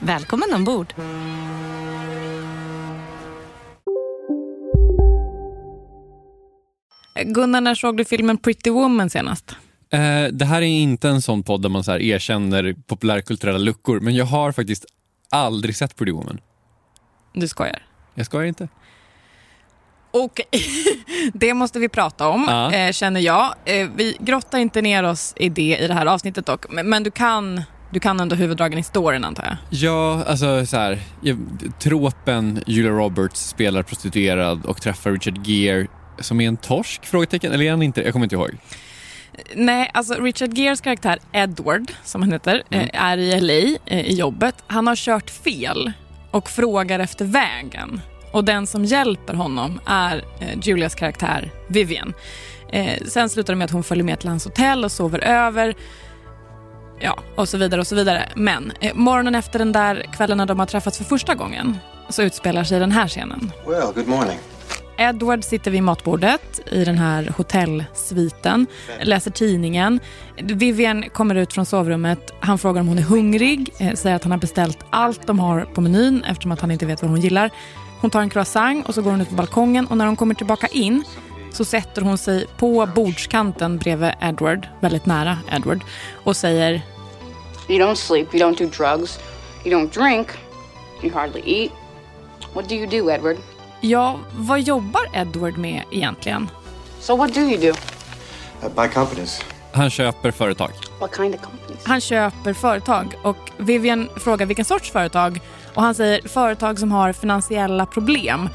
Välkommen ombord! Gunnar, när såg du filmen Pretty Woman senast? Eh, det här är inte en sån podd där man så här erkänner populärkulturella luckor, men jag har faktiskt aldrig sett Pretty Woman. Du skojar? Jag skojar inte. Och det måste vi prata om, Ja. eh, känner jag. Eh, vi grottar inte ner oss i det i det här avsnittet dock, men, men du, kan, du kan ändå huvuddragen i storyn antar jag? Ja, alltså så här, tropen Julia Roberts spelar prostituerad och träffar Richard Gere som är en torsk? Frågetecken. Eller är han inte? Jag kommer inte ihåg. Nej, alltså Richard Geres karaktär Edward, som han heter, Mm. eh, är i LA eh, i jobbet. Han har kört fel och frågar efter vägen. Och den som hjälper honom är eh, Julias karaktär Vivian. Sen slutar det med att hon följer med till hans hotell och sover över. Ja, och så vidare och så vidare. Men eh, morgonen efter den där kvällen när de har träffats för första gången så utspelar sig den här scenen. Well, good morning. Edward sitter vid matbordet i den här hotellsviten, läser tidningen. Vivian kommer ut från sovrummet. Han frågar om hon är hungrig, eh, säger att han har beställt allt de har på menyn eftersom att han inte vet vad hon gillar. Hon tar en croissant och så går hon ut på balkongen och när hon kommer tillbaka in så sätter hon sig på bordskanten bredvid Edward, väldigt nära Edward, och säger You don't sleep, you don't do drugs, you don't drink, you hardly eat. What do you do, Edward? Ja, vad jobbar Edward med egentligen? So what do you do? Uh, buy companies. Han köper företag. What kind of companies? Han köper företag och Vivian frågar vilken sorts företag och han säger företag som har finansiella problem.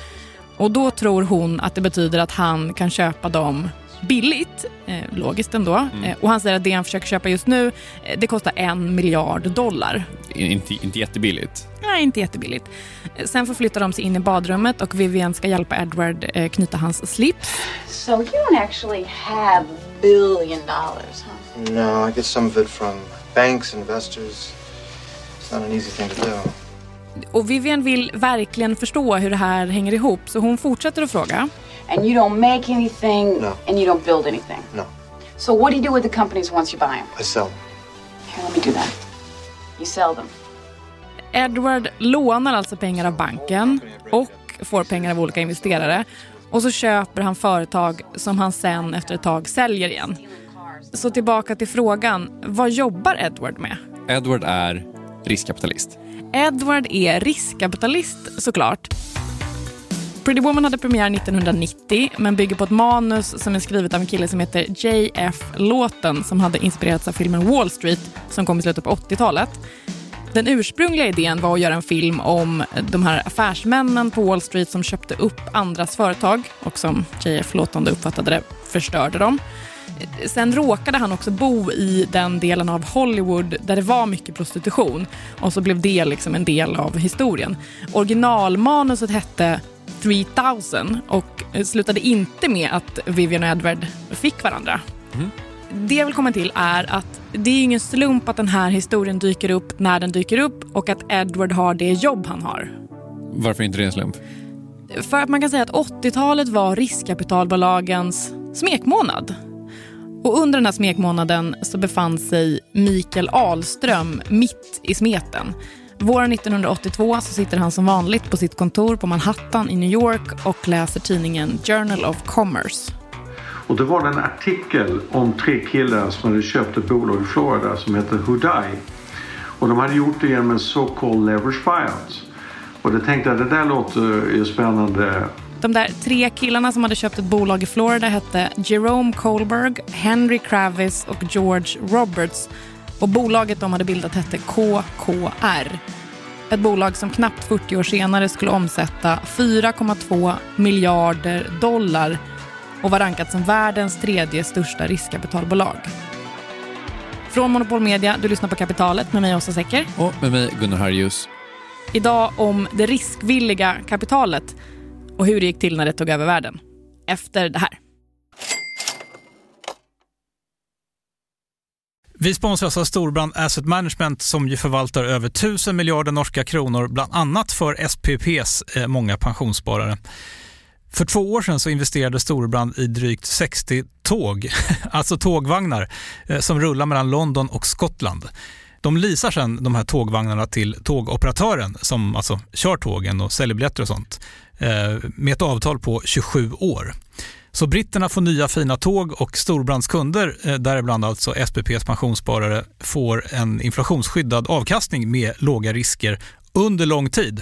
Och då tror hon att det betyder att han kan köpa dem billigt, eh, logiskt ändå. Eh, och han säger att det han försöker köpa just nu, eh, det kostar en miljard dollar. Inte, inte jättebilligt. Nej, inte jättebilligt. Eh, Sen förflyttar de sig in i badrummet och Vivian ska hjälpa Edward eh, knyta hans slips. So you don't actually have billion dollars, huh? No, I get some of it from banks, investors. It's not an easy thing to do. Och Vivian vill verkligen förstå hur det här hänger ihop så hon fortsätter att fråga. And you don't make anything, No. and you don't build anything. No, So what do you do with the companies once you buy them? I sell. Here, let me do that. You sell them. Edward lånar alltså pengar av banken och får pengar av olika investerare. Och så köper han företag som han sen efter ett tag säljer igen. Så tillbaka till frågan, vad jobbar Edward med? Edward är riskkapitalist. Edward är riskkapitalist såklart. Pretty Woman hade premiär 1990 men bygger på ett manus som är skrivet av en kille som heter J.F. Låten som hade inspirerats av filmen Wall Street som kom i slutet på 80-talet. Den ursprungliga idén var att göra en film om de här affärsmännen på Wall Street som köpte upp andras företag och som J.F. Lawton då uppfattade det förstörde dem. Sen råkade han också bo i den delen av Hollywood där det var mycket prostitution och så blev det liksom en del av historien. Originalmanuset hette 3000 och slutade inte med att Vivian och Edward fick varandra. Det jag vill komma till är att det är ingen slump att den här historien dyker upp när den dyker upp och att Edward har det jobb han har. Varför inte det en slump? För att man kan säga att 80-talet var riskkapitalbolagens smekmånad. Och under den här smekmånaden så befann sig Mikael Ahlström mitt i smeten. Våren 1982 så sitter han som vanligt på sitt kontor på Manhattan i New York och läser tidningen Journal of Commerce. Och det var en artikel om tre killar som hade köpt ett bolag i Florida som heter Hudai. Och de hade gjort det genom en så kallad leverage buyout. Och det tänkte jag, det där låter ju spännande. De där tre killarna som hade köpt ett bolag i Florida hette Jerome Kohlberg, Henry Kravis och George Roberts. Och bolaget de hade bildat hette KKR. Ett bolag som knappt 40 år senare skulle omsätta 4,2 miljarder dollar och var rankat som världens tredje största riskkapitalbolag. Från Monopol Media, du lyssnar på Kapitalet med mig Åsa Secker. Och med mig Gunnar Harjus. Idag om det riskvilliga kapitalet och hur det gick till när det tog över världen. Efter det här. Vi sponsras av Storbrand Asset Management som ju förvaltar över 1000 miljarder norska kronor, bland annat för SPPs eh, många pensionssparare. För två år sedan så investerade Storbrand i drygt 60 tåg, alltså tågvagnar, eh, som rullar mellan London och Skottland. De leasar sedan de här tågvagnarna till tågoperatören som alltså kör tågen och säljer biljetter och sånt eh, med ett avtal på 27 år. Så britterna får nya fina tåg och Storbrands kunder, eh, däribland alltså SPPs pensionssparare, får en inflationsskyddad avkastning med låga risker under lång tid.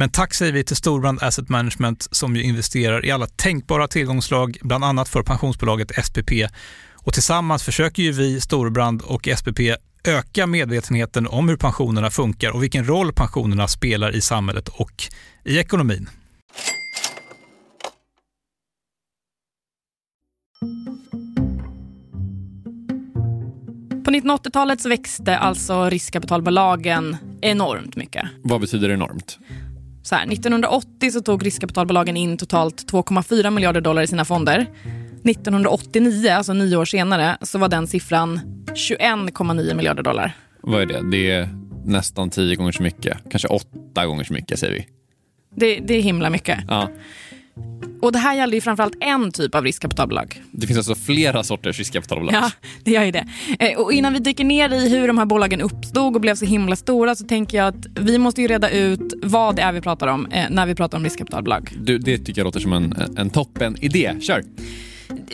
Men tack säger vi till Storbrand Asset Management som ju investerar i alla tänkbara tillgångslag, bland annat för pensionsbolaget SPP. Och tillsammans försöker ju vi, Storbrand och SPP öka medvetenheten om hur pensionerna funkar och vilken roll pensionerna spelar i samhället och i ekonomin. På 1980-talet så växte alltså riskkapitalbolagen enormt mycket. Vad betyder enormt? Så här, 1980 så tog riskkapitalbolagen in totalt 2,4 miljarder dollar i sina fonder. 1989, alltså nio år senare, så var den siffran 21,9 miljarder dollar. Vad är det? Det är nästan tio gånger så mycket. Kanske åtta gånger så mycket säger vi. Det, det är himla mycket. Ja. Och det här gäller ju framförallt en typ av riskkapitalbolag. Det finns alltså flera sorters riskkapitalbolag. Ja, det gör ju det. Eh, Och innan vi dyker ner i hur de här bolagen uppstod och blev så himla stora så tänker jag att vi måste ju reda ut vad det är vi pratar om eh, när vi pratar om riskkapitalbolag. Du, det tycker jag låter som en, en toppen idé. Kör!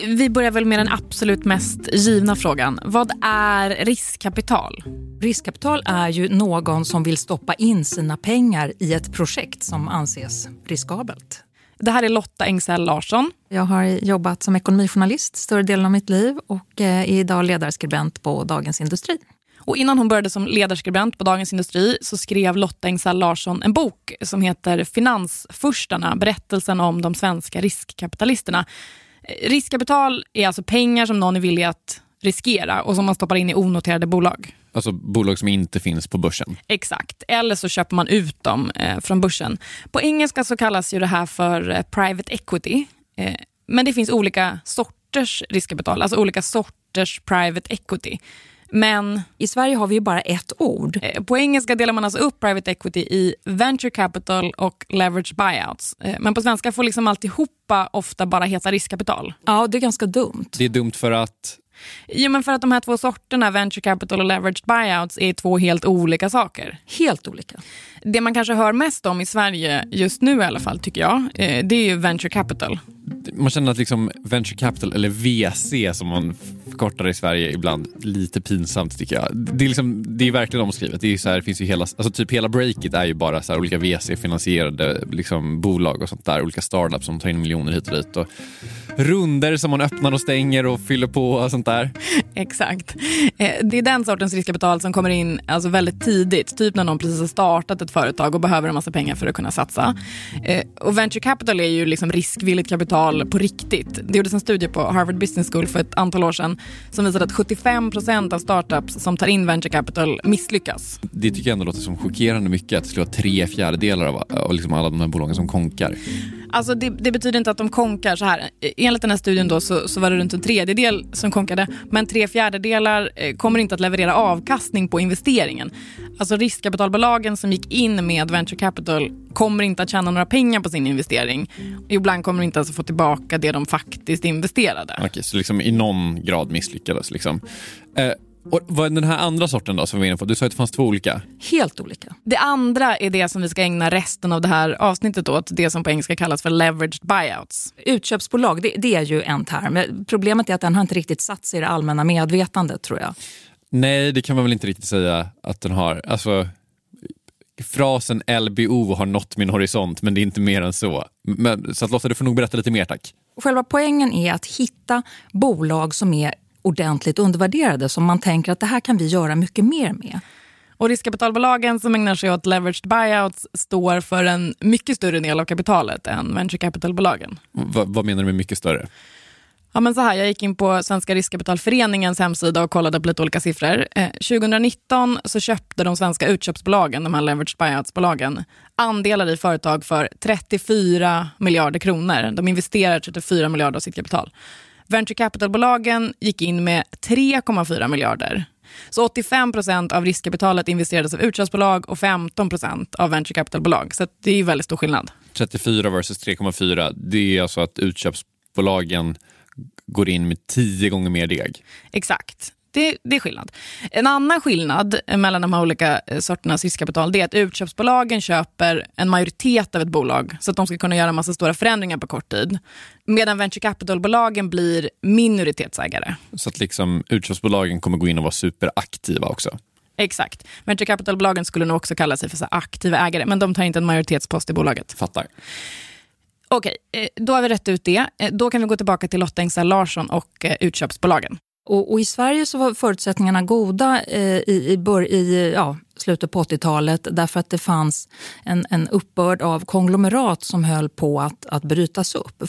Vi börjar väl med den absolut mest givna frågan. Vad är riskkapital? Riskkapital är ju någon som vill stoppa in sina pengar i ett projekt som anses riskabelt. Det här är Lotta Engsell Larsson. Jag har jobbat som ekonomijournalist större delen av mitt liv och eh, är idag ledarskribent på Dagens Industri. Och innan hon började som ledarskribent på Dagens Industri så skrev Lotta Engsell Larsson en bok som heter Finansfurstarna, berättelsen om de svenska riskkapitalisterna. Riskkapital är alltså pengar som någon är villig att riskera och som man stoppar in i onoterade bolag. Alltså bolag som inte finns på börsen. Exakt, eller så köper man ut dem eh, från börsen. På engelska så kallas ju det här för eh, private equity. Eh, men det finns olika sorters riskkapital, alltså olika sorters private equity. Men I Sverige har vi ju bara ett ord. eh, på engelska delar man alltså upp private equity i venture capital och leverage buyouts. Eh, men på svenska får liksom alltihopa ofta bara heta riskkapital. Ja, det är ganska dumt. Det är dumt för att Jo, men för att de här två sorterna, venture capital och leveraged buyouts, är två helt olika saker. Helt olika. Det man kanske hör mest om i Sverige, just nu i alla fall, tycker jag, eh, det är ju venture capital. man känner att liksom venture capital, eller VC som man förkortar i Sverige ibland, lite pinsamt tycker jag. Det är, liksom, det är verkligen omskrivet. Det, är så här, det finns ju hela, alltså typ hela Breakit är ju bara så här olika VC-finansierade liksom bolag och sånt där. Olika startups som tar in miljoner hit och dit. Och, runder som man öppnar och stänger och fyller på och sånt där. Exakt. Eh, det är den sortens riskkapital som kommer in alltså väldigt tidigt. Typ när någon precis har startat ett företag och behöver en massa pengar för att kunna satsa. Eh, och venture capital är ju liksom riskvilligt kapital på riktigt. Det gjordes en studie på Harvard Business School för ett antal år sedan som visade att 75 procent av startups som tar in venture capital misslyckas. Det tycker jag ändå låter som chockerande mycket att det skulle vara tre fjärdedelar av, av liksom alla de här bolagen som konkar. Alltså det, det, betyder inte att de konkar så här. Enligt den här studien då så, så var det runt en tredjedel som konkade. Men tre fjärdedelar eh, kommer inte att leverera avkastning på investeringen. Alltså riskkapitalbolagen som gick in med venture capital kommer inte att tjäna några pengar på sin investering. Ibland kommer de inte ens att få tillbaka det de faktiskt investerade. Okej, så liksom i någon grad misslyckades. Liksom. Eh, och vad är den här andra sorten då som vi var inne på? Du sa att det fanns två olika. Helt olika. Det andra är det som vi ska ägna resten av det här avsnittet åt. Det som på engelska kallas för leveraged buyouts. Utköpsbolag, det, det är ju en term. Problemet är att den har inte riktigt satt sig i det allmänna medvetandet tror jag. Nej, det kan man väl inte riktigt säga att den har. Alltså, frasen LBO har nått min horisont, men det är inte mer än så. Men, så att Lotta, du får nog berätta lite mer tack. Själva poängen är att hitta bolag som är ordentligt undervärderade som man tänker att det här kan vi göra mycket mer med. Och riskkapitalbolagen som ägnar sig åt leveraged buyouts står för en mycket större del av kapitalet än venture capitalbolagen. V vad menar du med mycket större? Ja, men så här, jag gick in på Svenska riskkapitalföreningens hemsida och kollade på lite olika siffror. Eh, 2019 så köpte de svenska utköpsbolagen, de här leveraged buyouts-bolagen, andelar i företag för 34 miljarder kronor. De investerar 34 miljarder av sitt kapital. Venture capital-bolagen gick in med 3,4 miljarder. Så 85 procent av riskkapitalet investerades av utköpsbolag och 15 procent av venture capital-bolag. Så det är väldigt stor skillnad. 34 versus 3,4, det är alltså att utköpsbolagen går in med tio gånger mer deg. Exakt. Det, det, är skillnad. En annan skillnad mellan de här olika eh, sorternas riskkapital det är att utköpsbolagen köper en majoritet av ett bolag så att de ska kunna göra en massa stora förändringar på kort tid. Medan venture capital-bolagen blir minoritetsägare. Så att liksom utköpsbolagen kommer gå in och vara superaktiva också? Exakt. Venture capital-bolagen skulle nog också kalla sig för så aktiva ägare, men de tar inte en majoritetspost i bolaget. Fattar. Okej, eh, då har vi rätt ut det. Eh, då kan vi gå tillbaka till Lotta Engsell Larsson och utköpsbolagen. Och, och, I Sverige så var förutsättningarna goda eh, i, i, bör, i ja, slutet på 80-talet därför att det fanns en, en uppbörd av konglomerat som höll på att, att brytas upp.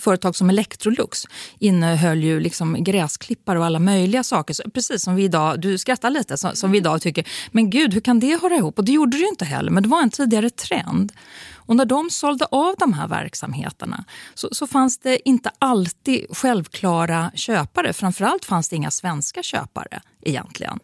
företag som Electrolux innehöll ju liksom gräsklippare och alla möjliga saker. Precis som vi idag, du skrattar lite, som, som vi idag tycker, men gud hur kan det höra ihop? Och det gjorde det ju inte heller, men det var en tidigare trend. Och när de sålde av de här verksamheterna så, så fanns det inte alltid självklara köpare. Framförallt fanns det inga svenska köpare egentligen.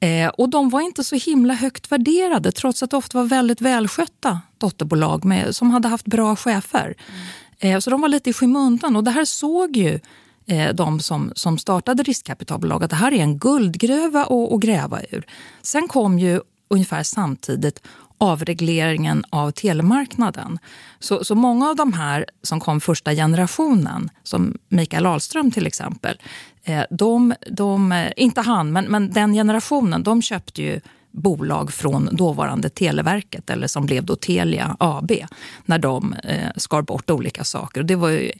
Eh, och de var inte så himla högt värderade trots att det ofta var väldigt välskötta dotterbolag med, som hade haft bra chefer. Mm. Eh, så de var lite i skymundan och det här såg ju eh, de som, som startade riskkapitalbolag att det här är en guldgruva att, att gräva ur. Sen kom ju ungefär samtidigt avregleringen av telemarknaden. Så, så många av de här som kom första generationen, som Mikael Ahlström till exempel, eh, de, de, eh, inte han, men, men den generationen, de köpte ju bolag från dåvarande Televerket, eller som blev då Telia AB, när de eh, skar bort olika saker. Och det var ju,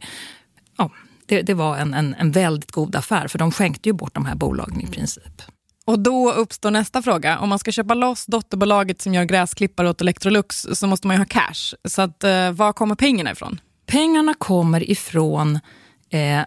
ja, det, det var en, en, en väldigt god affär, för de skänkte ju bort de här bolagen i princip. Och då uppstår nästa fråga. Om man ska köpa loss dotterbolaget som gör gräsklippare åt Electrolux så måste man ju ha cash. Så att, eh, var kommer pengarna ifrån? Pengarna kommer ifrån eh,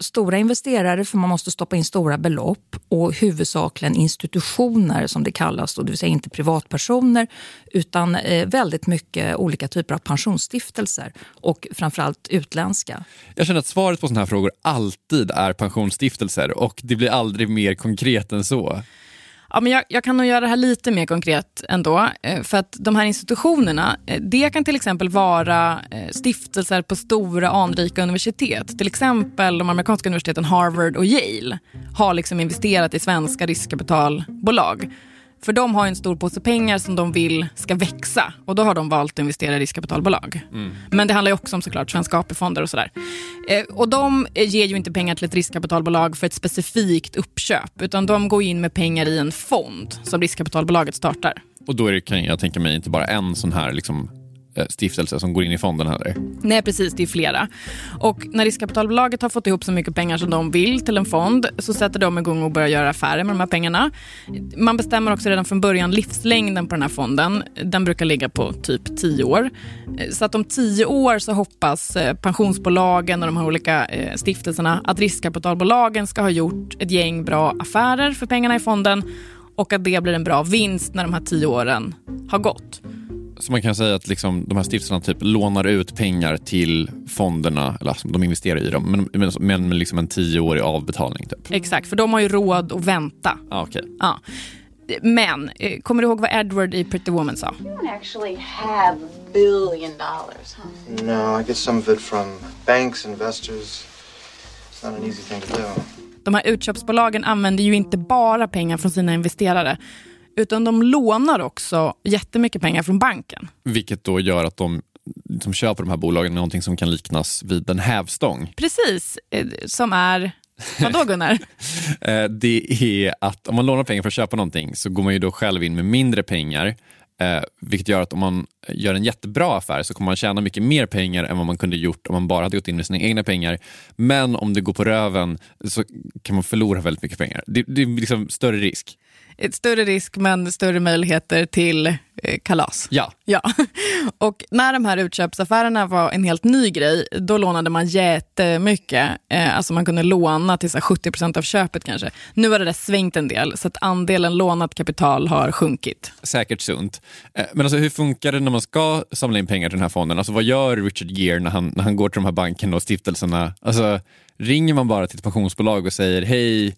stora investerare, för man måste stoppa in stora belopp och huvudsakligen institutioner som det kallas, då, det vill säga inte privatpersoner utan eh, väldigt mycket olika typer av pensionsstiftelser och framförallt utländska. Jag känner att svaret på sådana här frågor alltid är pensionsstiftelser och det blir aldrig mer konkret än så. Ja, men jag, jag, kan nog göra det här lite mer konkret ändå. Eh, för att de här institutionerna, eh, det kan till exempel vara eh, stiftelser på stora anrika universitet. Till exempel de amerikanska universiteten Harvard och Yale har liksom investerat i svenska riskkapitalbolag. För de har en stor påse pengar som de vill ska växa och då har de valt att investera i riskkapitalbolag. Mm. Men det handlar också om såklart svenska AP-fonder och sådär. Eh, och de ger ju inte pengar till ett riskkapitalbolag för ett specifikt uppköp utan de går in med pengar i en fond som riskkapitalbolaget startar. Och då är det, kan jag tänka mig, inte bara en sån här liksom eh, Eh, stiftelser som går in i fonden heller. Nej, precis. Det är flera. Och när riskkapitalbolaget har fått ihop så mycket pengar som de vill till en fond så sätter de igång och börjar göra affärer med de här pengarna. Man bestämmer också redan från början livslängden på den här fonden. Den brukar ligga på typ 10 år. Eh, så att om 10 år så hoppas eh, pensionsbolagen och de här olika stiftelserna att riskkapitalbolagen ska ha gjort ett gäng bra affärer för pengarna i fonden och att det blir en bra vinst när de här 10 åren har gått. Så man kan säga att liksom, de här stiftelserna typ lånar ut pengar till fonderna, eller alltså, de investerar i dem, men, men, men med liksom en tioårig avbetalning. Typ. Exakt, för de har ju råd att vänta. Ah, okay. Ja. Men, eh, kommer du ihåg vad Edward i Pretty Woman sa? You don't actually have a billion dollars, huh? No, I get some of it from banks, investors. It's not an easy thing to do. De här utköpsbolagen använder ju inte bara pengar från sina investerare utan de lånar också jättemycket pengar från banken. Vilket då gör att de som köper de här bolagen någonting som kan liknas vid en hävstång. Precis, eh, som är Vadå Gunnar? Eh, det är att om man lånar pengar för att köpa någonting så går man ju då själv in med mindre pengar. Eh, vilket gör att om man gör en jättebra affär så kommer man tjäna mycket mer pengar än vad man kunde gjort om man bara hade gått in med sina egna pengar. Men om det går på röven så kan man förlora väldigt mycket pengar. Det, det är liksom större risk större risk men större möjligheter till eh, kalas. Ja. ja. Och när de här utköpsaffärerna var en helt ny grej, då lånade man jättemycket. Eh, alltså man kunde låna till så 70% av köpet kanske. Nu har det där svängt en del, så att andelen lånat kapital har sjunkit. Säkert sunt. Eh, men alltså hur funkar det när man ska samla in pengar till den här fonden? Alltså vad gör Richard Gere när han, när han går till de här bankerna och stiftelserna? Alltså, ringer man bara till ett pensionsbolag och säger hej,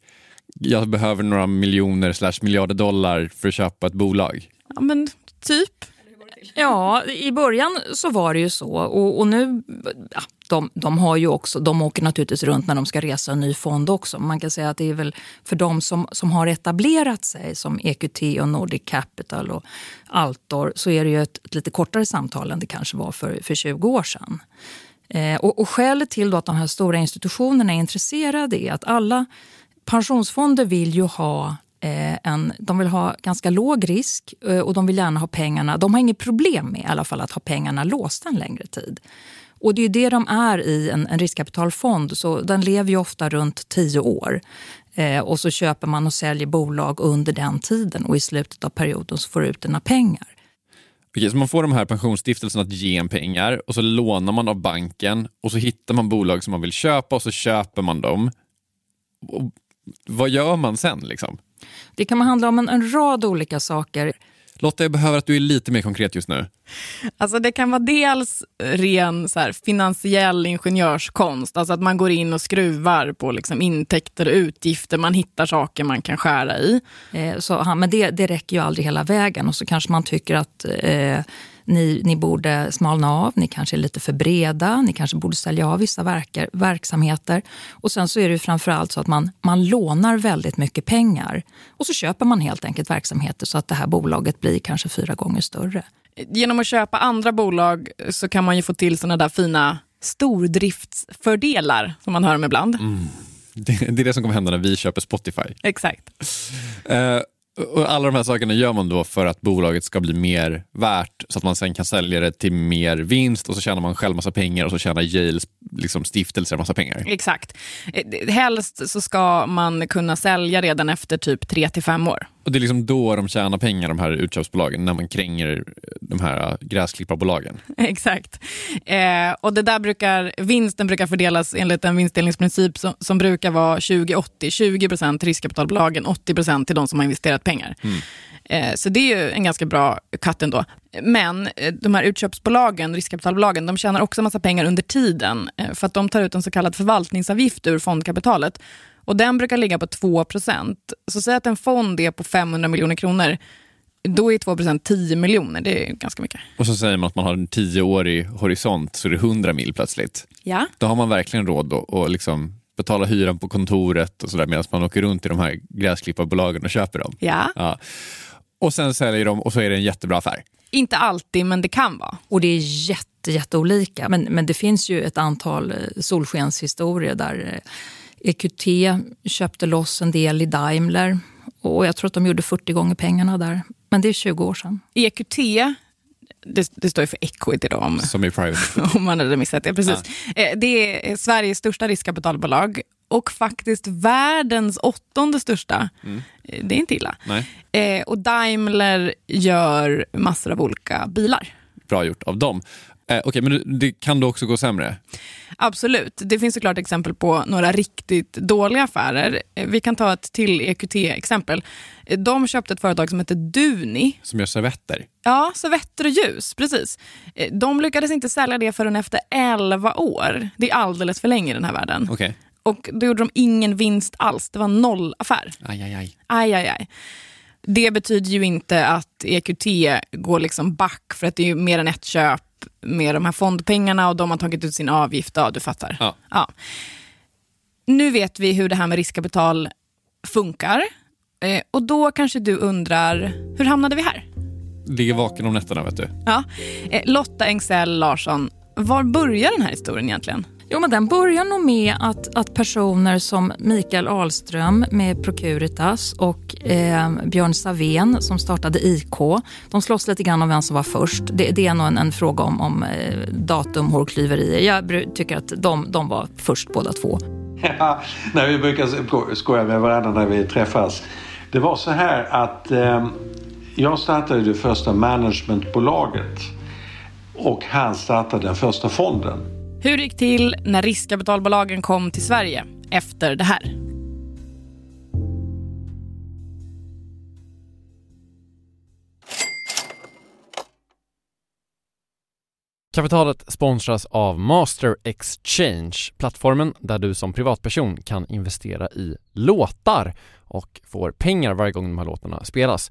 jag behöver några miljoner slash miljarder dollar för att köpa ett bolag? Ja, men typ. Ja, i början så var det ju så. Och, och nu, ja, de, de, har ju också, de åker naturligtvis runt när de ska resa en ny fond också. Man kan säga att det är väl för de som, som har etablerat sig som EQT och Nordic Capital och Altor så är det ju ett, ett lite kortare samtal än det kanske var för, för 20 år sedan. Eh, och, och skälet till att de här stora institutionerna är intresserade är att alla pensionsfonder vill ju ha eh, en, de vill ha ganska låg risk eh, och de vill gärna ha pengarna, de har inget problem med i alla fall att ha pengarna låsta en längre tid. Och det är det de är i en, en riskkapitalfond, så den lever ju ofta runt tio år. Eh, och så köper man och säljer bolag under den tiden och i slutet av perioden så får du ut dina pengar. Okej, så man får de här pensionsstiftelserna att ge en pengar och så lånar man av banken och så hittar man bolag som man vill köpa och så köper man dem. Vad gör man sen? Liksom? Det kan handla om en, en rad olika saker. Lotta, jag behöver att du är lite mer konkret just nu. Alltså det kan vara dels ren så här, finansiell ingenjörskonst, alltså att man går in och skruvar på liksom, intäkter och utgifter, man hittar saker man kan skära i. Eh, så, men det, det räcker ju aldrig hela vägen och så kanske man tycker att eh, ni, ni borde smalna av, ni kanske är lite för breda, ni kanske borde sälja av vissa verkar, verksamheter. Och sen så är det framförallt så att man, man lånar väldigt mycket pengar och så köper man helt enkelt verksamheter så att det här bolaget blir kanske fyra gånger större. Genom att köpa andra bolag så kan man ju få till såna där fina stordriftsfördelar som man hör om ibland. Mm. Det, det, är det som kommer hända när vi köper Spotify. Exakt. Uh, och alla de här sakerna gör man då för att bolaget ska bli mer värt så att man sen kan sälja det till mer vinst och så tjänar man själv massa pengar och så tjänar Yales liksom, stiftelser massa pengar. Exakt. Eh, helst så ska man kunna sälja redan efter typ 3 till 5 år. Och Det är liksom då de tjänar pengar, de här utköpsbolagen, när man kränger de här gräsklipparbolagen. Exakt. Eh, och det där brukar, vinsten brukar fördelas enligt en vinstdelningsprincip som, som brukar vara 20-80. 20 procent riskkapitalbolagen, 80 procent till de som har investerat pengar. Mm. Eh, så det är en ganska bra cut ändå. Men eh, de här utköpsbolagen, riskkapitalbolagen, de tjänar också massa pengar under tiden eh, för att de tar ut en så kallad förvaltningsavgift ur fondkapitalet och den brukar ligga på 2% Så säg att en fond är på 500 miljoner kronor. Då är 2% 10 miljoner. Det är ganska mycket. Och så säger man att man har en tioårig horisont så det är 100 mil plötsligt. Ja. Då har man verkligen råd att liksom betala hyran på kontoret och sådär medan man åker runt i de här gräsklipparbolagen och köper dem. Ja. ja. Och sen säljer de och så är det en jättebra affär. Inte alltid, men det kan vara. Och det är jätte, jätteolika. Men, men det finns ju ett antal eh, solskenshistorier där eh, EQT köpte loss en del i Daimler och jag tror att de gjorde 40 gånger pengarna där. Men det är 20 år sedan. EQT Det, det står ju för equity då, om, Som i private. om man hade missat det. Precis. Eh, Det är Sveriges största riskkapitalbolag och faktiskt världens åttonde största. Mm. Det är inte illa. Eh, och Daimler gör massor av olika bilar. bra gjort av dem. Eh, Okej, men det- kan då också gå sämre? Absolut. Det finns såklart exempel på några riktigt dåliga affärer. Eh, Vi kan ta ett till EQT-exempel. Eh, De köpte ett företag som heter Duni. Som gör servetter? Ja, servetter och ljus. Precis. Eh, De lyckades inte sälja det förrän efter 11 år. Det är alldeles för länge i den här världen. Okej. Och då gjorde de ingen vinst alls. Det var noll affär. Aj, aj, aj. Aj, aj, aj. Det betyder ju inte att EQT går liksom back för att det är mer än ett köp med de här fondpengarna och de har tagit ut sin avgift. Ja, du fattar. Ja. Ja. Nu vet vi hur det här med riskkapital funkar. Eh, och då kanske du undrar, hur hamnade vi här? Ligger vaken om nätterna, vet du. Ja. Eh, Lotta Engsell Larsson, var börjar den här historien egentligen? Jo, men den börjar nog med att, att personer som Mikael Ahlström med Procuritas och eh, Björn Savén som startade IK, de slåss lite grann om vem som var först. Det, det är nog en, en fråga om, om eh, datum, hårklyverier. Jag tycker att de, de var först båda två. Ja, nej, vi brukar skoja med varandra när vi träffas. Det var så här att eh, jag startade det första managementbolaget och han startade den första fonden. Hur det gick till när riskkapitalbolagen kom till Sverige efter det här? Kapitalet sponsras av Master Exchange, plattformen där du som privatperson kan investera i låtar och får pengar varje gång de här låtarna spelas.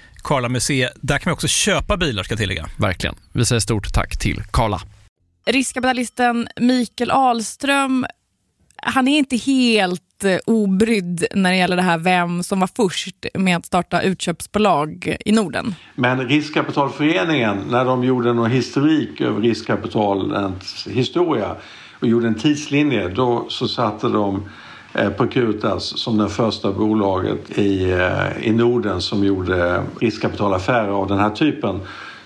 Karla Museet. Där kan man också köpa bilar ska jag tillägga. Verkligen. Vi säger stort tack till Karla. Riskkapitalisten Mikael Ahlström han är inte helt eh, obrydd när det gäller det här vem som var först med att starta utköpsbolag i Norden. Men Riskkapitalföreningen, när de gjorde någon historik över riskkapitalens historia och gjorde en tidslinje, då så satte de eh, Procutas som det första bolaget i, eh, i Norden som gjorde riskkapitalaffärer av den här typen.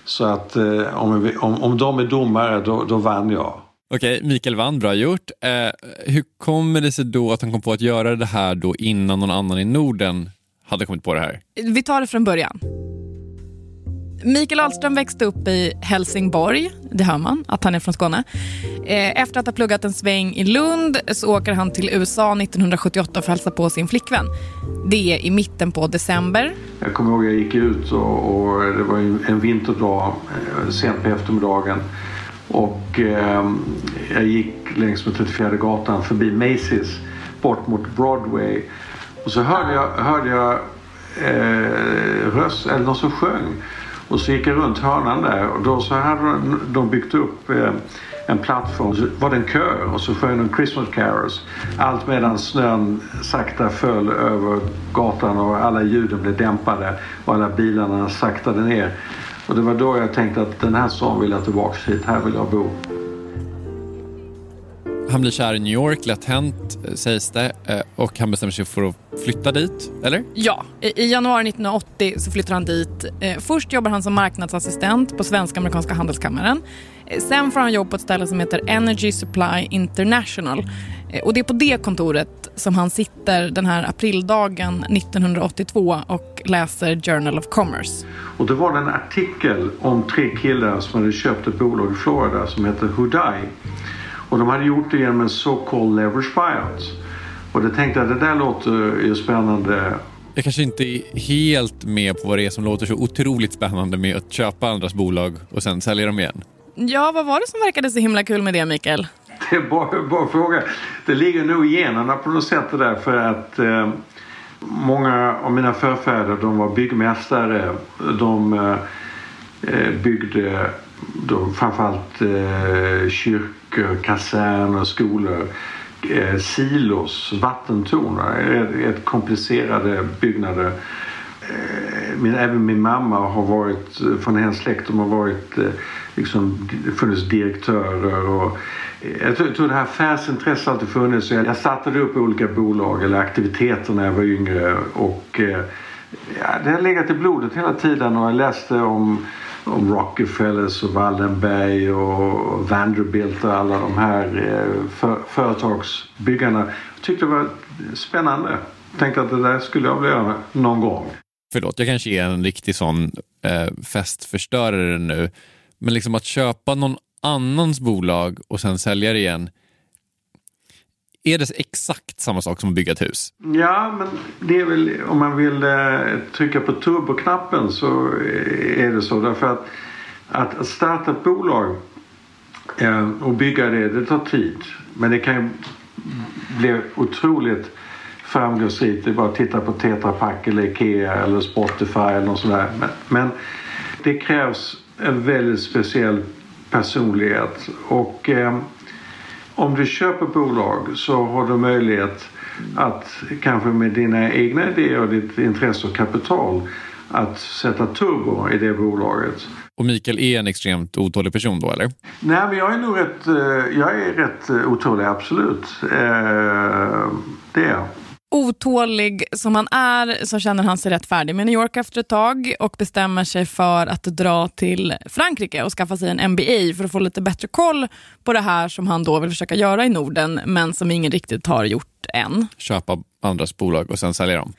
Så att om, om, om de är domare, då, då vann jag. Okej, Mikael vann, bra gjort. Eh, hur kommer det sig då att han kom på att göra det här då innan någon annan i Norden hade kommit på det här? Vi tar det från början. Mikael Ahlström växte upp i Helsingborg, det hör man, att han är från Skåne. Eh, efter att ha pluggat en sväng i Lund så åker han till USA 1978 för att hälsa på sin flickvän. Det är i mitten på december. Jag kommer ihåg att jag gick ut och, och det var en vinterdag eh, sent på eftermiddagen och eh, jag gick längs med 34 gatan förbi Macy's bort mot Broadway. Och så hörde jag, hörde jag eh, röst, eller någon som sjöng. Och så gick jag runt hörnan där och då så hade de byggt upp eh, en plattform. Så var det en kör och så sjöng de Christmas carols. Allt medan snön sakta föll över gatan och alla ljuden blev dämpade och alla bilarna saktade ner. Och det var då jag tänkte att den här stan vill jag tillbaka hit, här vill jag bo. Han blir kär i New York, lätt hänt eh, sägs det, eh, och han bestämmer sig för att flytta dit, eller? Ja, i januari 1980 så flyttar han dit. Eh, först jobbar han som marknadsassistent på Svenska Amerikanska Handelskammaren. Sen får han jobb på ett ställe som heter Energy Supply International. Och det är på det kontoret som han sitter den här aprildagen 1982 och läser Journal of Commerce. Och då var det en artikel om tre killar som hade köpt ett bolag i Florida som heter Hudai. Och de hade gjort det genom en so-called leverage buyout. Och då tänkte jag det där låter ju spännande. Jag kanske inte är helt med på vad det är som låter så otroligt spännande med att köpa andras bolag och sen sälja dem igen. Ja, vad var det som verkade så himla kul med det, Mikael? Det är bara, bara fråga. Det ligger nog i generna på något sätt det där för att eh, många av mina förfäder de var byggmästare. De eh, byggde då framförallt eh, kyrkor, kaserner, skolor, eh, silos, vattentorn. Eh, rätt komplicerade byggnader. Eh, min, även min mamma har varit, från hennes släkt, de har varit eh, liksom, funnits direktörer och eh, jag tror, jag tror det här affärsintresset alltid funnits. Jag, jag startade upp olika bolag eller aktiviteter när jag var yngre och eh, ja, det har legat i blodet hela tiden och jag läste om om Rockefellers och Wallenberg och Vanderbilt och alla de här eh, för, företagsbyggarna. Jag tyckte det var spännande. Jag tänkte att det där skulle jag vilja göra någon gång. Förlåt, jag kanske är en riktig sån eh, festförstörare nu. Men liksom att köpa någon annans bolag och sen sälja det igen. Är det exakt samma sak som att bygga ett hus? Ja, men det är väl om man vill eh, trycka på turboknappen så är det så. Därför att att starta ett bolag eh, och bygga det, det tar tid. Men det kan ju bli otroligt framgångsrikt. Det är bara att titta på Tetra Pak eller Ikea eller Spotify eller något sådär. Men, men det krävs en väldigt speciell personlighet. Och eh, om du köper bolag så har du möjlighet att kanske med dina egna idéer och ditt intresse och kapital att sätta turbo i det bolaget. Och Mikael är en extremt otålig person då eller? Nej men jag är nog rätt, eh, jag är rätt eh, otålig absolut. Eh, det är jag. Otålig som han är så känner han sig rätt färdig med New York efter ett tag och bestämmer sig för att dra till Frankrike och skaffa sig en MBA för att få lite bättre koll på det här som han då vill försöka göra i Norden men som ingen riktigt har gjort än. Köpa andras bolag och sen sälja dem?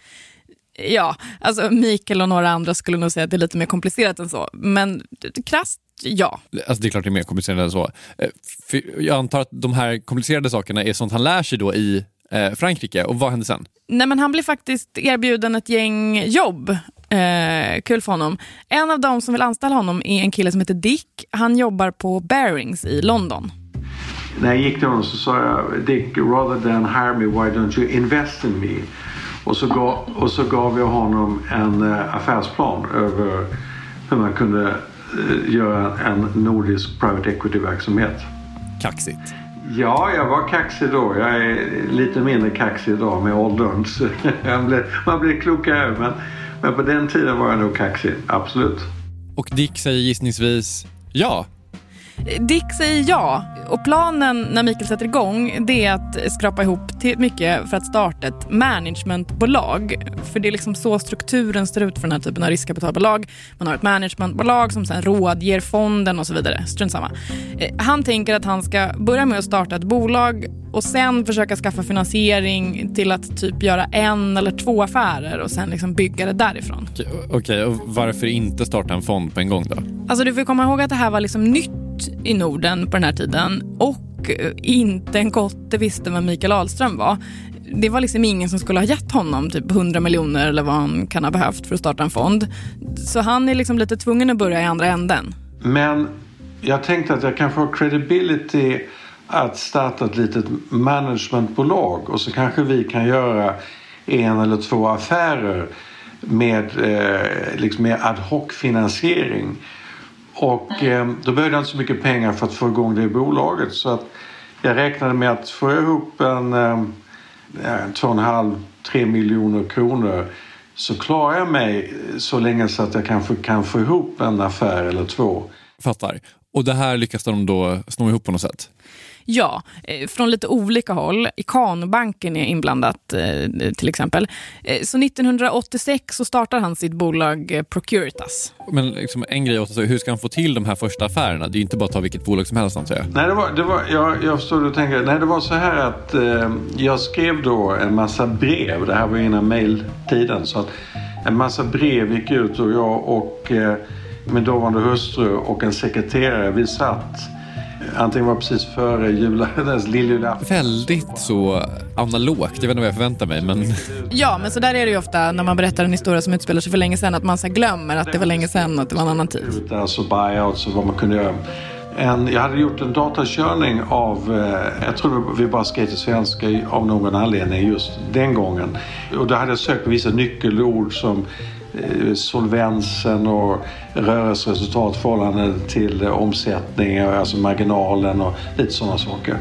Ja, alltså Mikael och några andra skulle nog säga att det är lite mer komplicerat än så. Men krasst, ja. Alltså det är klart det är mer komplicerat än så. Eh, för jag antar att de här komplicerade sakerna är sånt han lär sig då i eh, Frankrike. Och vad händer sen? Nej, men han blir faktiskt erbjuden ett gäng jobb. Eh, kul för honom. En av dem som vill anställa honom är en kille som heter Dick. Han jobbar på Bearings i London. När jag gick till honom så sa jag Dick, rather than hire me, why don't you invest in me? Och så gav, och så gav jag honom en uh, affärsplan över hur man kunde uh, göra en nordisk private equity-verksamhet. Kaxigt. Ja, jag var kaxig då. Jag är lite mindre kaxig idag med åldern. Man blir klokare. Men, men på den tiden var jag nog kaxig, absolut. Och Dick säger gissningsvis ja. Dick säger ja. Och planen när Mikael sätter igång det är att skrapa ihop till mycket för att starta ett managementbolag. För det är liksom så strukturen ser ut för den här typen av riskkapitalbolag. Man har ett managementbolag som sen rådger fonden och så vidare. Strunt samma. Eh, han tänker att han ska börja med att starta ett bolag och sen försöka skaffa finansiering till att typ göra en eller två affärer och sen liksom bygga det därifrån. Okej, okay, och varför inte starta en fond på en gång då? Alltså du får komma ihåg att det här var liksom nytt i Norden på den här tiden och eh, inte en kotte visste vem Mikael Ahlström var. Det var liksom ingen som skulle ha gett honom typ 100 miljoner eller vad han kan ha behövt för att starta en fond. Så han är liksom lite tvungen att börja i andra änden. Men jag tänkte att jag kanske har credibility att starta ett litet managementbolag och så kanske vi kan göra en eller två affärer med, eh, liksom med ad hoc-finansiering. Och eh, då behövde jag inte så mycket pengar för att få igång det bolaget. Så att jag räknade med att få ihop en eh, två och en halv, tre miljoner kronor så klarar jag mig så länge så att jag kanske kan få ihop en affär eller två. Fattar. Och det här lyckas de då sno ihop på något sätt? Ja, eh, från lite olika håll. Ikanobanken är inblandat eh, till exempel. Eh, så 1986 så startar han sitt bolag Procuritas. Men liksom en grej också, hur ska han få till de här första affärerna? Det är ju inte bara att ta vilket bolag som helst antar jag. Nej, det var, det var, jag, jag förstår du tänker. Nej, det var så här att eh, jag skrev då en massa brev. Det här var innan. Så att en massa brev gick ut och jag och eh, min dåvarande hustru och en sekreterare, vi satt Antingen var precis före julafton, Väldigt så analogt. Jag vet inte vad jag förväntar mig. Men... Ja, men så där är det ju ofta när man berättar en historia som utspelar sig för länge sedan. Att man så glömmer att det var länge sedan och att det var en annan tid. Alltså buyouts och vad man kunde göra. En, jag hade gjort en datakörning av, eh, jag tror vi bara skrev till svenska av någon anledning just den gången. Och då hade jag sökt på vissa nyckelord som solvensen och rörelseresultat förhållande till omsättning, alltså marginalen och lite sådana saker.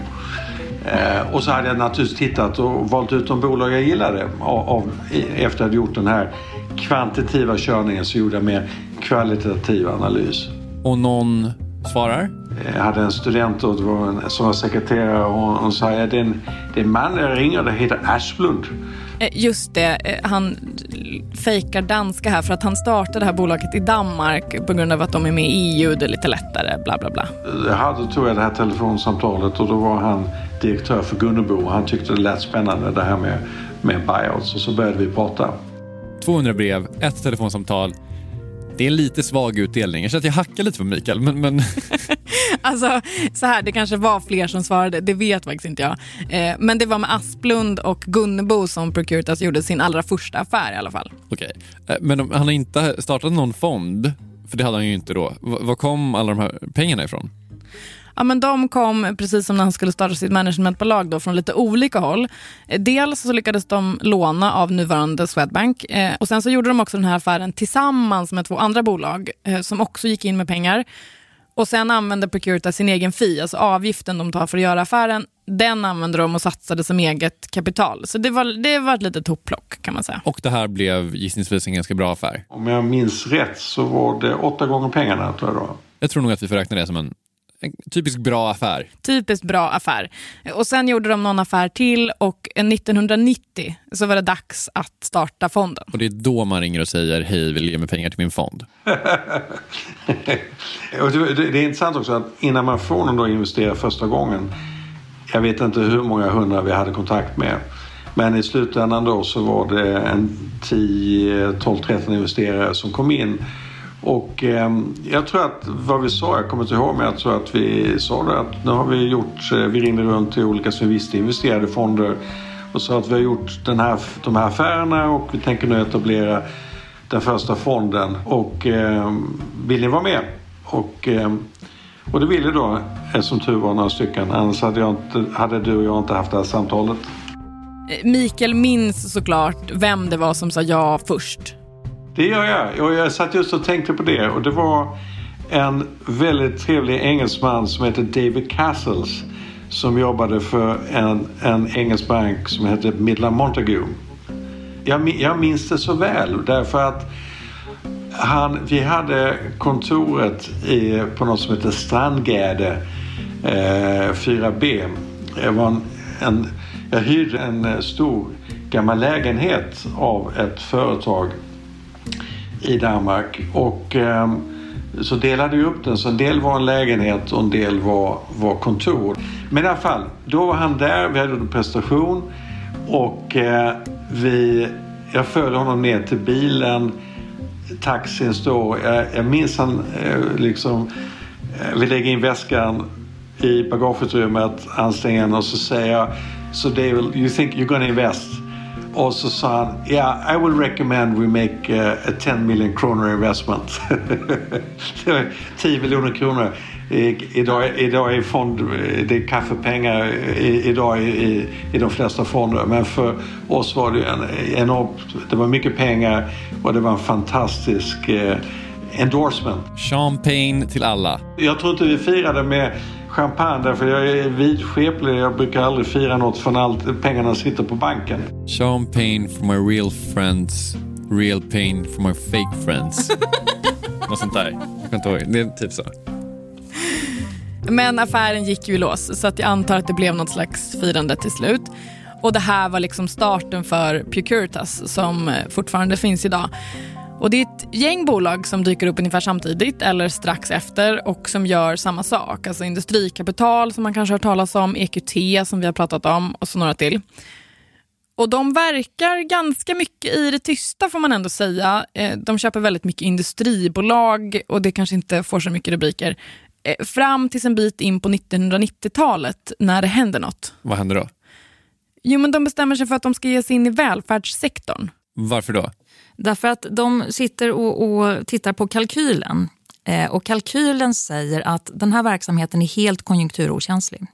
Eh, och så hade jag naturligtvis tittat och valt ut de bolag jag gillade. Av, efter att jag gjort den här kvantitativa körningen så gjorde jag mer kvalitativ analys. Och någon svarar? Jag hade en student då, som var sekreterare och hon sa att det är en, det är en man jag ringer, det heter Asplund. Eh, just det, eh, han fejkar danska här för att han startade det här bolaget i Danmark på grund av att de är med i EU, det är lite lättare, bla bla bla. Jag hade, tror jag, det här telefonsamtalet och då var han direktör för Gunnebo. Han tyckte det lät spännande det här med, med buyouts och så började vi prata. 200 brev, ett telefonsamtal. Det är en lite svag utdelning. Jag känner att jag hackar lite på Mikael, men... men... alltså, så här, det kanske var fler som svarade, det vet faktiskt inte jag. Eh, men det var med Asplund och Gunnebo som Procuritas gjorde sin allra första affär i alla fall. Okej, okay. eh, men han har inte startat någon fond, för det hade han ju inte då. Var kom alla de här pengarna ifrån? Ja, men de kom, precis som när han skulle starta sitt managementbolag, då, från lite olika håll. Eh, dels så lyckades de låna av nuvarande Swedbank eh, och sen så gjorde de också den här affären tillsammans med två andra bolag eh, som också gick in med pengar. Och sen använde Procuritas sin egen fee, alltså avgiften de tar för att göra affären, den använde de och satsade som eget kapital. Så det var, det var ett litet hopplock kan man säga. Och det här blev gissningsvis en ganska bra affär? Om jag minns rätt så var det åtta gånger pengarna tror jag då. Jag tror nog att vi får räkna det som en en typisk bra affär. Typiskt bra affär. Och Sen gjorde de någon affär till och 1990 så var det dags att starta fonden. Och Det är då man ringer och säger hej, vill ge mig pengar till min fond? det är intressant också att innan man får någon att investera första gången jag vet inte hur många hundra vi hade kontakt med. Men i slutändan då så var det en 10, 12, 13 investerare som kom in och eh, jag tror att vad vi sa, jag kommer inte ihåg men jag tror att vi sa det att nu har vi gjort, eh, vi ringde runt till olika som vi visste investerade fonder och sa att vi har gjort den här, de här affärerna och vi tänker nu etablera den första fonden och eh, vill ni vara med? Och, eh, och det ville då, eh, som tur var, några stycken. Annars hade, jag inte, hade du och jag inte haft det här samtalet. Eh, Mikael minns såklart vem det var som sa ja först. Det gör jag. Och jag satt just och tänkte på det. Och det var en väldigt trevlig engelsman som heter David Castles som jobbade för en, en engelsk bank som hette Midland Montague. Jag, jag minns det så väl därför att han, vi hade kontoret i, på något som heter Strandgärde eh, 4B. Jag, var en, en, jag hyrde en eh, stor gammal lägenhet av ett företag i Danmark och eh, så delade vi upp den så en del var en lägenhet och en del var, var kontor. Men i alla fall, då var han där, vi hade en prestation och eh, vi, jag följde honom ner till bilen taxin står. Jag, jag minns han eh, liksom... Eh, vi lägger in väskan i bagageutrymmet, anstränger och så säger jag So David, you think you're gonna invest? Och så sa han, yeah, I will recommend we make uh, a 10 million kronor investment. 10 miljoner kronor. Idag, idag är fond, det är kaffepengar idag i, i de flesta fonder. Men för oss var det en enormt, det var mycket pengar och det var en fantastisk eh, endorsement. Champagne till alla. Jag tror inte vi firade med champagne därför jag är vidskeplig. Jag brukar aldrig fira något förrän allt, pengarna sitter på banken. Champagne for my real friends, real pain for my fake friends. Något sånt där. Jag kan inte ihåg. Det är typ så. Men affären gick ju i lås så att jag antar att det blev något slags firande till slut. Och det här var liksom starten för Precuritas som fortfarande finns idag. Och det är ett gäng bolag som dyker upp ungefär samtidigt eller strax efter och som gör samma sak. Alltså industrikapital som man kanske har hört talas om, EQT som vi har pratat om och så några till. Och de verkar ganska mycket i det tysta får man ändå säga. Eh, de köper väldigt mycket industribolag och det kanske inte får så mycket rubriker. Eh, fram tills en bit in på 1990-talet när det händer något. Vad händer då? Jo, men de bestämmer sig för att de ska ge sig in i välfärdssektorn. Varför då? Därför att de sitter och, och tittar på kalkylen. Eh, och kalkylen säger att den här verksamheten är helt konjunkturokänslig.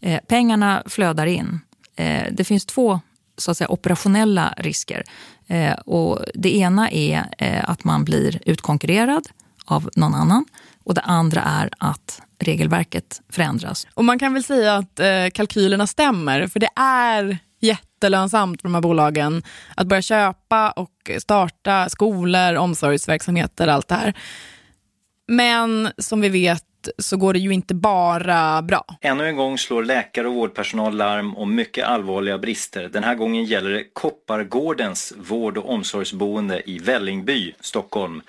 Eh, pengarna flödar in. Eh, det finns två så att säga, operationella risker. Eh, och det ena är eh, att man blir utkonkurrerad av någon annan. Och det andra är att regelverket förändras. Och man kan väl säga att eh, kalkylerna stämmer, för det är jättelönsamt för de här bolagen att börja köpa och starta skolor, omsorgsverksamheter, allt det här. Men som vi vet så går det ju inte bara bra. Ännu en gång slår läkare och vårdpersonal larm om mycket allvarliga brister. Den här gången gäller det Koppargårdens vård och omsorgsboende i Vällingby, Stockholm.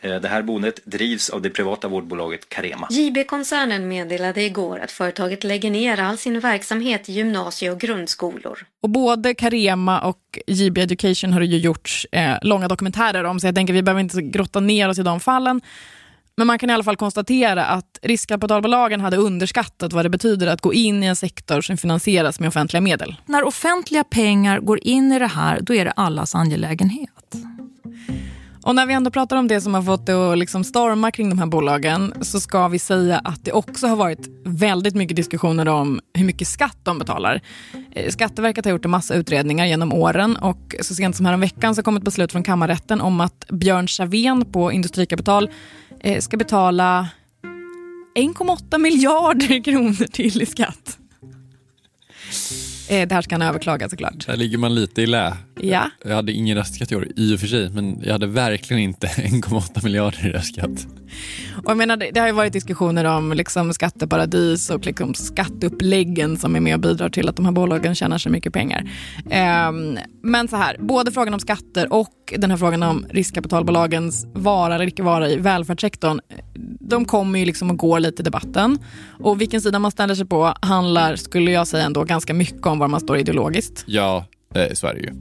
Eh, det här boendet drivs av det privata vårdbolaget Carema. JB-koncernen meddelade igår att företaget lägger ner all sin verksamhet i gymnasie och grundskolor. Och både Carema och JB Education har ju gjorts eh, långa dokumentärer om, så jag tänker vi behöver inte grotta ner oss i de fallen. Men man kan i alla fall konstatera att riskkapitalbolagen hade underskattat vad det betyder att gå in i en sektor som finansieras med offentliga medel. När offentliga pengar går in i det här, då är det allas angelägenhet. Och när vi ändå pratar om det som har fått det att liksom storma kring de här bolagen så ska vi säga att det också har varit väldigt mycket diskussioner om hur mycket skatt de betalar. Eh, Skatteverket har gjort en massa utredningar genom åren och så sent som häromveckan så kom ett beslut från kammarrätten om att Björn Savén på Industrikapital eh, ska betala 1,8 miljarder kronor till i skatt. Eh, det här ska han överklaga såklart. Där ligger man lite i lä. Ja. Jag hade ingen restskatt i år i och för sig, men jag hade verkligen inte 1,8 miljarder i restskatt. Och jag menar, det, har ju varit diskussioner om liksom skatteparadis och liksom skatteuppläggen som är med och bidrar till att de här bolagen tjänar så mycket pengar. Um, men så här, både frågan om skatter och den här frågan om riskkapitalbolagens vara eller icke vara i välfärdssektorn, de kommer ju liksom och går lite i debatten. Och vilken sida man ställer sig på handlar, skulle jag säga ändå, ganska mycket om var man står ideologiskt. Ja, eh, det ju.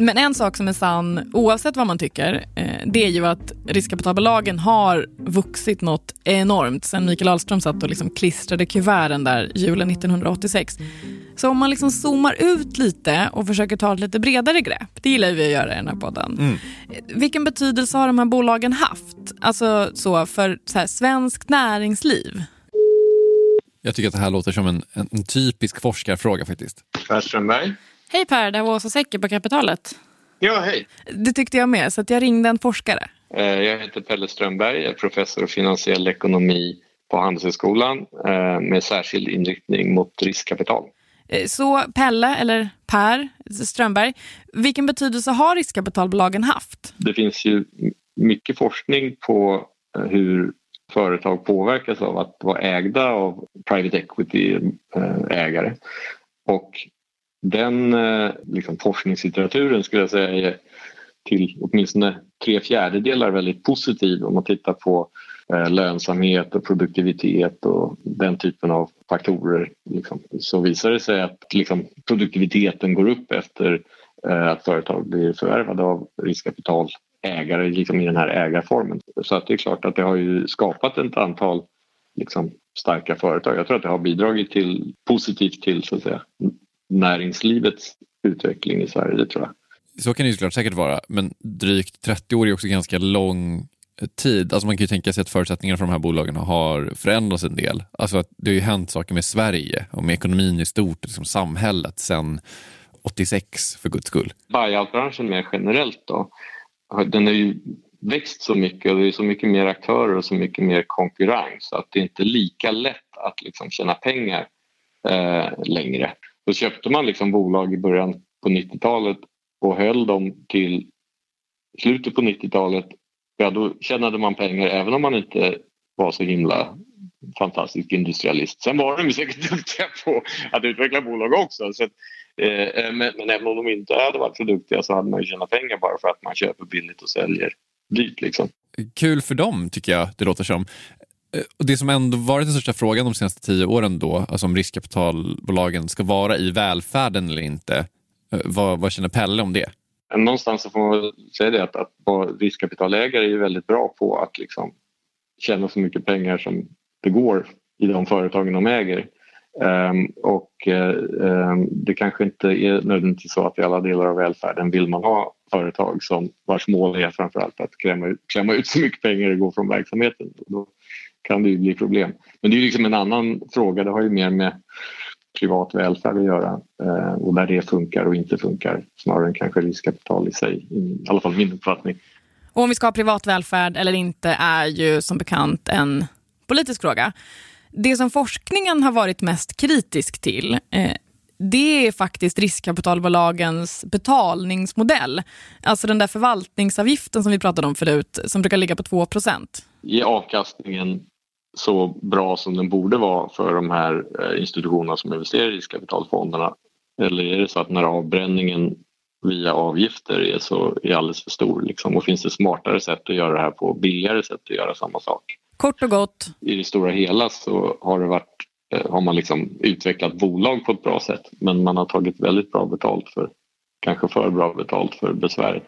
Men en sak som är sann, oavsett vad man tycker, eh, det är ju att riskkapitalbolagen har vuxit något enormt sen Mikael Ahlström satt och liksom klistrade kuverten där julen 1986. Så om man liksom zoomar ut lite och försöker ta ett lite bredare grepp, det gillar vi att göra i den här podden. Mm. Vilken betydelse har de här bolagen haft alltså så för så här, svenskt näringsliv? Jag tycker att det här låter som en, en, en typisk forskarfråga faktiskt. Per Strömberg. Hej Per, det här var Åsa Secker på Kapitalet. Ja, hej. Det tyckte jag med, så att jag ringde en forskare. Eh, Jag heter Pelle Strömberg, jag är professor i finansiell ekonomi på Handelshögskolan eh, med särskild inriktning mot riskkapital. Eh, så Pelle, eller Per Strömberg, vilken betydelse har riskkapitalbolagen haft? Det finns ju mycket forskning på hur företag påverkas av att vara ägda av private equity-ägare. Och den eh, liksom, forskningslitteraturen skulle jag säga är till åtminstone tre fjärdedelar väldigt positiv om man tittar på eh, lönsamhet och produktivitet och den typen av faktorer. Liksom. Så visar det sig att liksom, produktiviteten går upp efter eh, att företag blir förvärvade av riskkapitalägare liksom, i den här ägarformen. Så att det är klart att det har ju skapat ett antal liksom, starka företag. Jag tror att det har bidragit till, positivt till så att säga, näringslivets utveckling i Sverige, det tror jag. Så kan det ju såklart säkert vara, men drygt 30 år är också ganska lång tid. Alltså man kan ju tänka sig att förutsättningarna för de här bolagen har förändrats en del. Alltså att det har ju hänt saker med Sverige och med ekonomin i stort, liksom samhället sen 86 för guds skull. Buyout-branschen mer generellt då, den har ju växt så mycket och det är så mycket mer aktörer och så mycket mer konkurrens så att det inte är lika lätt att liksom tjäna pengar eh, längre. Då köpte man liksom bolag i början på 90-talet och höll dem till slutet på 90-talet, ja då tjänade man pengar även om man inte var så himla fantastisk industrialist. Sen var de säkert duktiga på att utveckla bolag också. Så att, eh, eh, men, men, även om de inte hade varit så duktiga så hade man ju tjänat pengar bara för att man köper billigt och säljer dyrt. Liksom. Kul för dem tycker jag det låter som. Eh, och det som ändå varit den största frågan de senaste tio åren då, alltså om riskkapitalbolagen ska vara i välfärden eller inte, eh, vad, vad känner Pelle om det? Någonstans så får man säga det att, att riskkapitalägare är väldigt bra på att liksom tjäna så mycket pengar som det går i de företagen de äger. Um, och um, det kanske inte är nödvändigtvis så att i alla delar av välfärden vill man ha företag som vars mål är framförallt att klämma ut, klämma ut så mycket pengar det går från verksamheten. Då kan det ju bli problem. Men det är liksom en annan fråga. Det har ju mer med privat välfärd att göra eh, och där det funkar och inte funkar snarare än kanske riskkapital i sig, i alla fall min uppfattning. Och om vi ska ha privat välfärd eller inte är ju som bekant en politisk fråga. Det som forskningen har varit mest kritisk till eh, det är faktiskt riskkapitalbolagens betalningsmodell. Alltså den där förvaltningsavgiften som vi pratade om förut, som brukar ligga på 2% Är avkastningen så bra som den borde vara för de här eh, institutionerna som investerar i riskkapitalfonderna? Eller är det så att när avbränningen via avgifter är, så, är alldeles för stor? Liksom? Och finns det smartare sätt att göra det här på, billigare sätt att göra samma sak? Kort och gott. I det stora hela så har, det varit, har man liksom utvecklat bolag på ett bra sätt men man har tagit väldigt bra betalt för, kanske för bra betalt för besväret.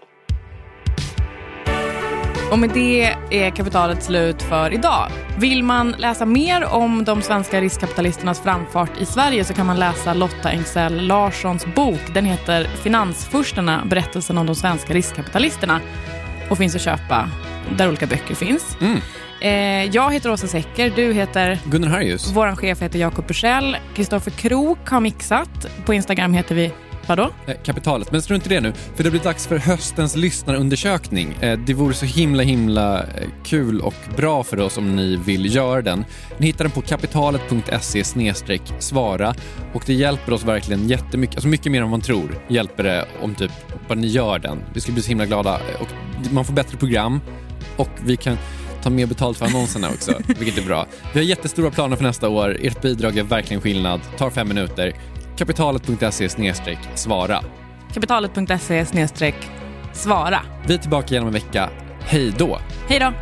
Och med det är kapitalet slut för idag. Vill man läsa mer om de svenska riskkapitalisternas framfart i Sverige så kan man läsa Lotta Engsell Larssons bok. Den heter Finansfurstarna, berättelsen om de svenska riskkapitalisterna och finns att köpa där olika böcker finns. Mm. Eh, jag heter Åsa Secker, du heter Gunnar Harrius. Vår chef heter Jakob Bursell. Kristoffer Krook har mixat. På Instagram heter vi Vadå? Eh, kapitalet. Men strunt i det nu, för det blir dags för höstens lyssnarundersökning. Eh, det vore så himla himla eh, kul och bra för oss om ni vill göra den. Ni hittar den på kapitalet.se svara och det hjälper oss verkligen jättemycket, alltså mycket mer än man tror hjälper det om typ bara ni gör den. Vi skulle bli så himla glada och man får bättre program och vi kan ta mer betalt för annonserna också, vilket är bra. Vi har jättestora planer för nästa år. Ert bidrag är verkligen skillnad. Tar fem minuter kapitalet.se svara. Kapitalet.se svara. Vi är tillbaka igen om en vecka. Hej då! Hej då!